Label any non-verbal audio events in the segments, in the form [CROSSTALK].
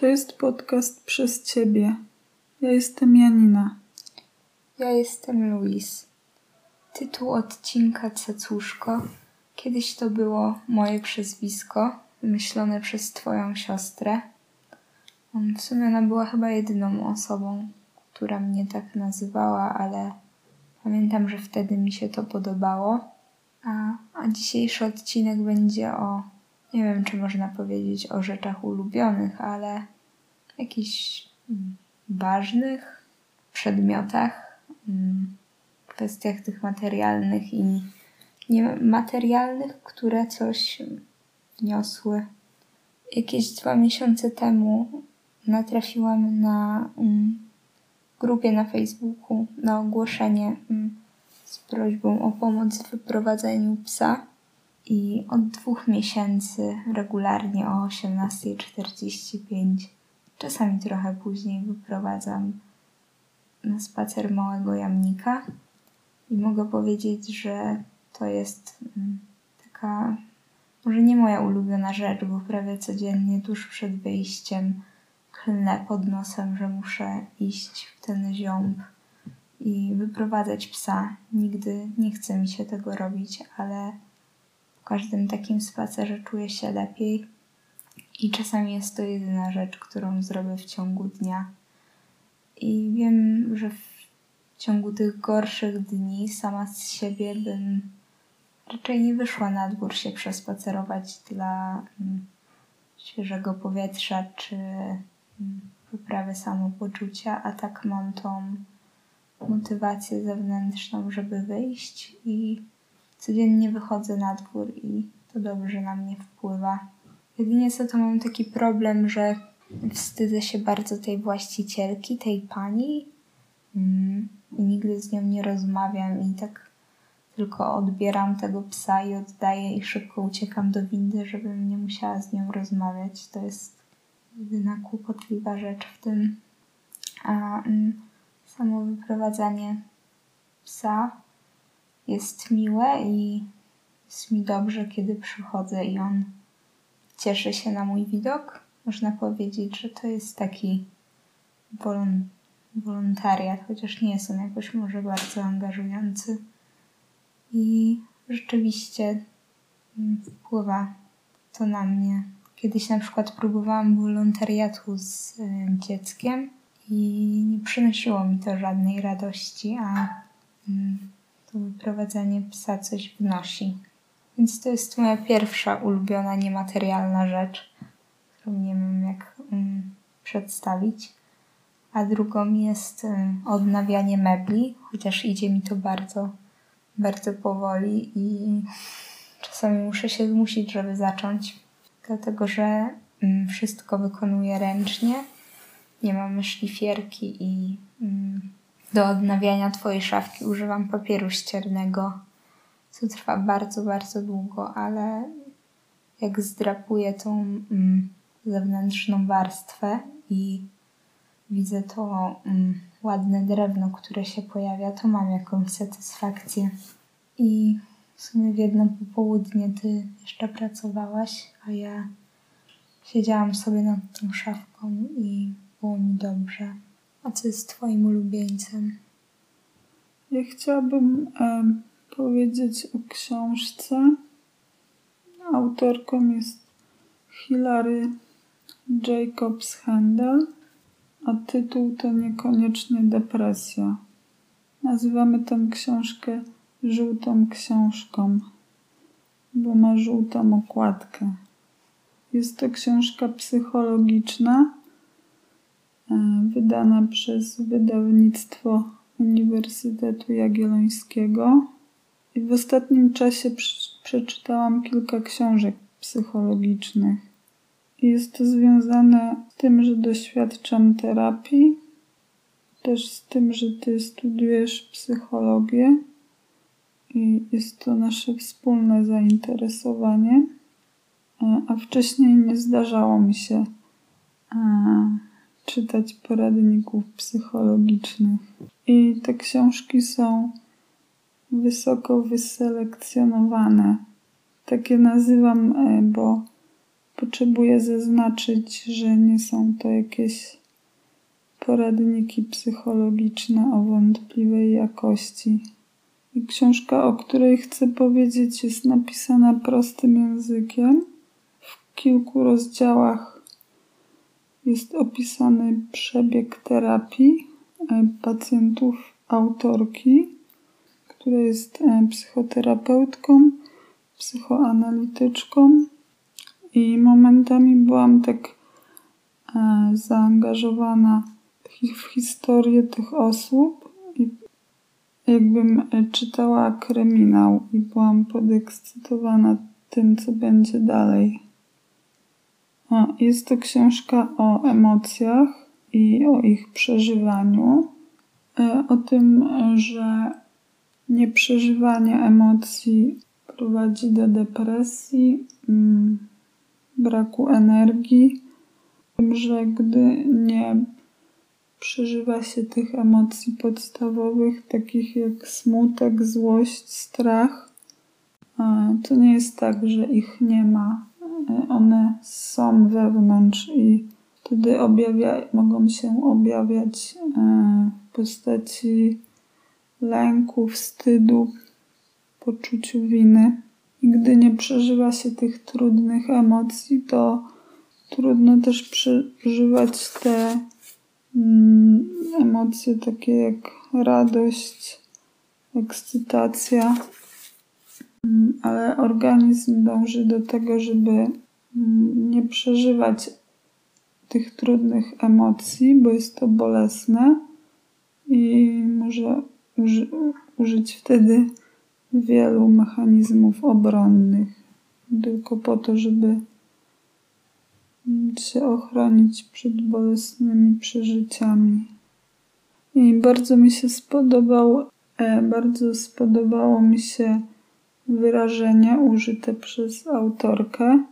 To jest podcast przez Ciebie. Ja jestem Janina. Ja jestem Luis. Tytuł odcinka Cacuszko. Kiedyś to było moje przezwisko, wymyślone przez Twoją siostrę. W sumie ona była chyba jedyną osobą, która mnie tak nazywała, ale pamiętam, że wtedy mi się to podobało. A, a dzisiejszy odcinek będzie o nie wiem, czy można powiedzieć o rzeczach ulubionych, ale jakichś mm, ważnych przedmiotach, mm, kwestiach tych materialnych i niematerialnych, które coś wniosły. Jakieś dwa miesiące temu natrafiłam na um, grupie na Facebooku na ogłoszenie um, z prośbą o pomoc w wyprowadzeniu psa i od dwóch miesięcy regularnie o 18.45, czasami trochę później, wyprowadzam na spacer małego jamnika. I mogę powiedzieć, że to jest mm, taka, może nie moja ulubiona rzecz, bo prawie codziennie tuż przed wyjściem klnę pod nosem, że muszę iść w ten ziąb i wyprowadzać psa. Nigdy nie chce mi się tego robić, ale każdym takim spacerze czuję się lepiej i czasami jest to jedyna rzecz, którą zrobię w ciągu dnia. I wiem, że w ciągu tych gorszych dni sama z siebie bym raczej nie wyszła na dwór się przespacerować dla mm, świeżego powietrza czy mm, poprawy samopoczucia, a tak mam tą motywację zewnętrzną, żeby wyjść i Codziennie wychodzę na dwór i to dobrze na mnie wpływa. Jedynie co to mam taki problem, że wstydzę się bardzo tej właścicielki, tej pani. Mm, I nigdy z nią nie rozmawiam i tak tylko odbieram tego psa i oddaję i szybko uciekam do windy, żebym nie musiała z nią rozmawiać. To jest jedyna kłopotliwa rzecz w tym. A mm, samo wyprowadzanie psa jest miłe i jest mi dobrze, kiedy przychodzę i on cieszy się na mój widok. Można powiedzieć, że to jest taki wolon wolontariat, chociaż nie jest on jakoś może bardzo angażujący. I rzeczywiście mm, wpływa to na mnie. Kiedyś na przykład próbowałam wolontariatu z dzieckiem i nie przynosiło mi to żadnej radości, a mm, to wyprowadzanie psa coś wnosi. Więc to jest moja pierwsza ulubiona niematerialna rzecz, którą nie wiem jak um, przedstawić. A drugą jest um, odnawianie mebli, chociaż idzie mi to bardzo, bardzo powoli i [LAUGHS] czasami muszę się zmusić, żeby zacząć, dlatego że um, wszystko wykonuję ręcznie. Nie mamy szlifierki i do odnawiania Twojej szafki używam papieru ściernego, co trwa bardzo, bardzo długo, ale jak zdrapuję tą mm, zewnętrzną warstwę i widzę to mm, ładne drewno, które się pojawia, to mam jakąś satysfakcję. I w sumie w jedno popołudnie ty jeszcze pracowałaś, a ja siedziałam sobie nad tą szafką i było mi dobrze. A co jest Twoim ulubieńcem? Ja chciałabym e, powiedzieć o książce. Autorką jest Hilary Jacobs Handel, a tytuł to niekoniecznie depresja. Nazywamy tę książkę żółtą książką, bo ma żółtą okładkę. Jest to książka psychologiczna wydana przez wydawnictwo Uniwersytetu Jagiellońskiego. I w ostatnim czasie przeczytałam kilka książek psychologicznych. Jest to związane z tym, że doświadczam terapii, też z tym, że ty studiujesz psychologię i jest to nasze wspólne zainteresowanie. E, a wcześniej nie zdarzało mi się e, czytać poradników psychologicznych. I te książki są wysoko wyselekcjonowane. Takie nazywam, e, bo potrzebuję zaznaczyć, że nie są to jakieś poradniki psychologiczne o wątpliwej jakości. I książka, o której chcę powiedzieć, jest napisana prostym językiem. W kilku rozdziałach jest opisany przebieg terapii e, pacjentów autorki, która jest e, psychoterapeutką, psychoanalityczką i momentami byłam tak e, zaangażowana w historię tych osób i jakbym czytała kryminał i byłam podekscytowana tym, co będzie dalej. Jest to książka o emocjach i o ich przeżywaniu. E, o tym, że nieprzeżywanie emocji prowadzi do depresji, mm, braku energii, że gdy nie przeżywa się tych emocji podstawowych, takich jak smutek, złość, strach. To nie jest tak, że ich nie ma. One są wewnątrz i wtedy objawia, mogą się objawiać e, w postaci lęku, wstydu, poczuciu winy. I gdy nie przeżywa się tych trudnych emocji, to trudno też przeżywać te Mm, emocje takie jak radość, ekscytacja, ale organizm dąży do tego, żeby mm, nie przeżywać tych trudnych emocji, bo jest to bolesne i może uży użyć wtedy wielu mechanizmów obronnych, tylko po to, żeby się ochronić przed bolesnymi przeżyciami. I bardzo mi się spodobał, e, bardzo spodobało mi się wyrażenie użyte przez autorkę.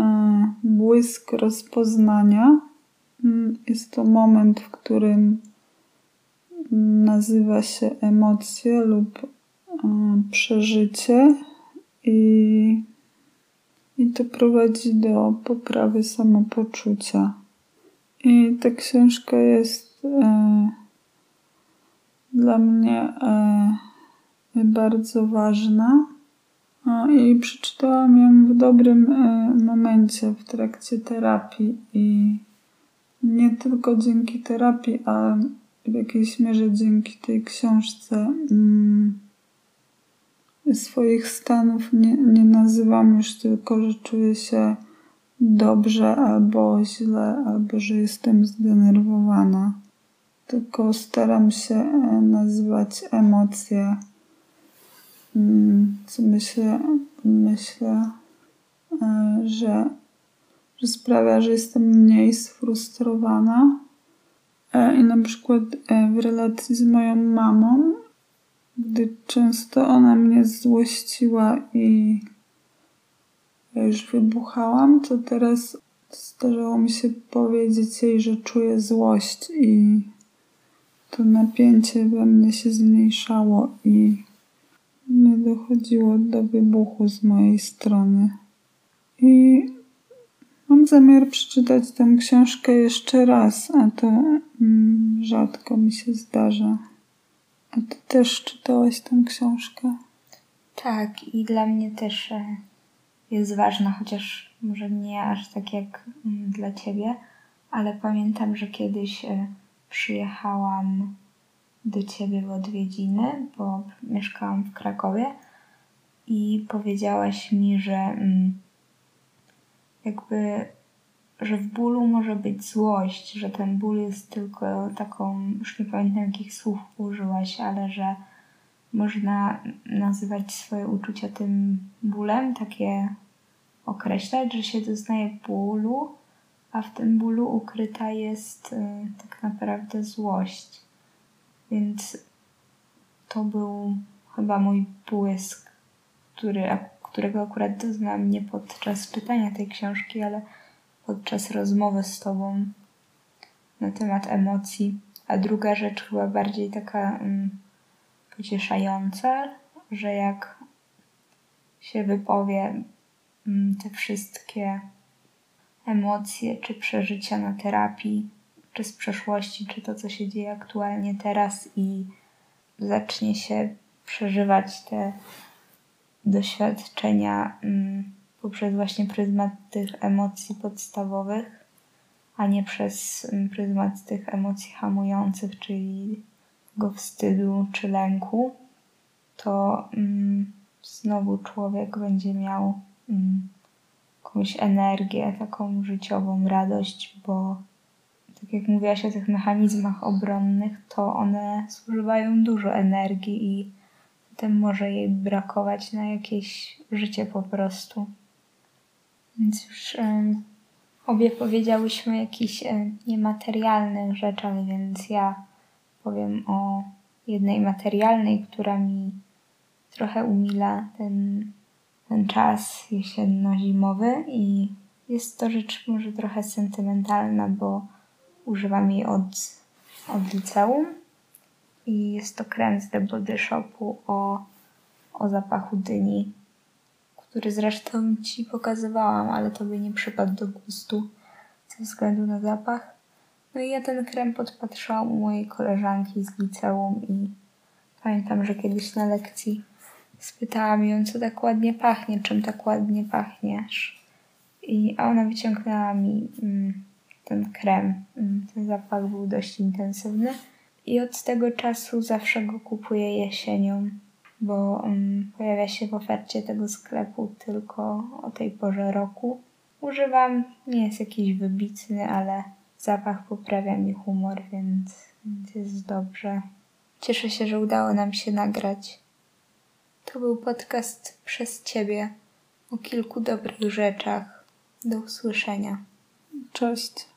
E, błysk rozpoznania. Mm, jest to moment, w którym nazywa się emocje lub e, przeżycie i i to prowadzi do poprawy samopoczucia. I ta książka jest e, dla mnie e, bardzo ważna. I przeczytałam ją w dobrym e, momencie w trakcie terapii i nie tylko dzięki terapii, a w jakiejś mierze dzięki tej książce. Mm, swoich stanów nie, nie nazywam już tylko, że czuję się dobrze albo źle, albo że jestem zdenerwowana. Tylko staram się e, nazywać emocje, myślę, myślę e, że, że sprawia, że jestem mniej sfrustrowana. E, I na przykład w relacji z moją mamą gdy często ona mnie złościła i już wybuchałam, to teraz zdarzało mi się powiedzieć jej, że czuję złość i to napięcie we mnie się zmniejszało i nie dochodziło do wybuchu z mojej strony. I mam zamiar przeczytać tę książkę jeszcze raz, a to mm, rzadko mi się zdarza. A ty też czytałaś tę książkę? Tak, i dla mnie też e, jest ważna, chociaż może nie aż tak jak mm, dla ciebie, ale pamiętam, że kiedyś e, przyjechałam do ciebie w odwiedziny, bo mieszkałam w Krakowie i powiedziałaś mi, że mm, jakby że w bólu może być złość, że ten ból jest tylko taką, już nie pamiętam jakich słów użyłaś, ale że można nazywać swoje uczucia tym bólem, takie określać, że się doznaje bólu, a w tym bólu ukryta jest y, tak naprawdę złość. Więc to był chyba mój błysk, który, którego akurat doznałam nie podczas pytania tej książki, ale podczas rozmowy z Tobą na temat emocji. A druga rzecz, chyba bardziej taka um, pocieszająca, że jak się wypowie um, te wszystkie emocje czy przeżycia na terapii, czy z przeszłości, czy to, co się dzieje aktualnie teraz i zacznie się przeżywać te doświadczenia mm, poprzez właśnie pryzmat tych emocji podstawowych, a nie przez mm, pryzmat tych emocji hamujących, czyli go wstydu czy lęku, to mm, znowu człowiek będzie miał jakąś energię, taką życiową radość, bo jak mówiłaś o tych mechanizmach obronnych, to one zużywają dużo energii i potem może jej brakować na jakieś życie po prostu. Więc już obie powiedziałyśmy o jakichś niematerialnych rzeczach, więc ja powiem o jednej materialnej, która mi trochę umila ten, ten czas jesienno-zimowy i jest to rzecz może trochę sentymentalna, bo używam jej od, od liceum i jest to krem z The Body Shopu o, o zapachu dyni, który zresztą Ci pokazywałam, ale to by nie przypadł do gustu ze względu na zapach. No i ja ten krem podpatrzyłam u mojej koleżanki z liceum i pamiętam, że kiedyś na lekcji spytałam ją, co tak ładnie pachnie, czym tak ładnie pachniesz. I, a ona wyciągnęła mi mm, ten krem. Mm, ten zapach był dość intensywny. I od tego czasu zawsze go kupuję jesienią, bo um, pojawia się w ofercie tego sklepu tylko o tej porze roku. Używam, nie jest jakiś wybitny, ale zapach poprawia mi humor, więc, więc jest dobrze. Cieszę się, że udało nam się nagrać. To był podcast przez Ciebie o kilku dobrych rzeczach. Do usłyszenia. Cześć.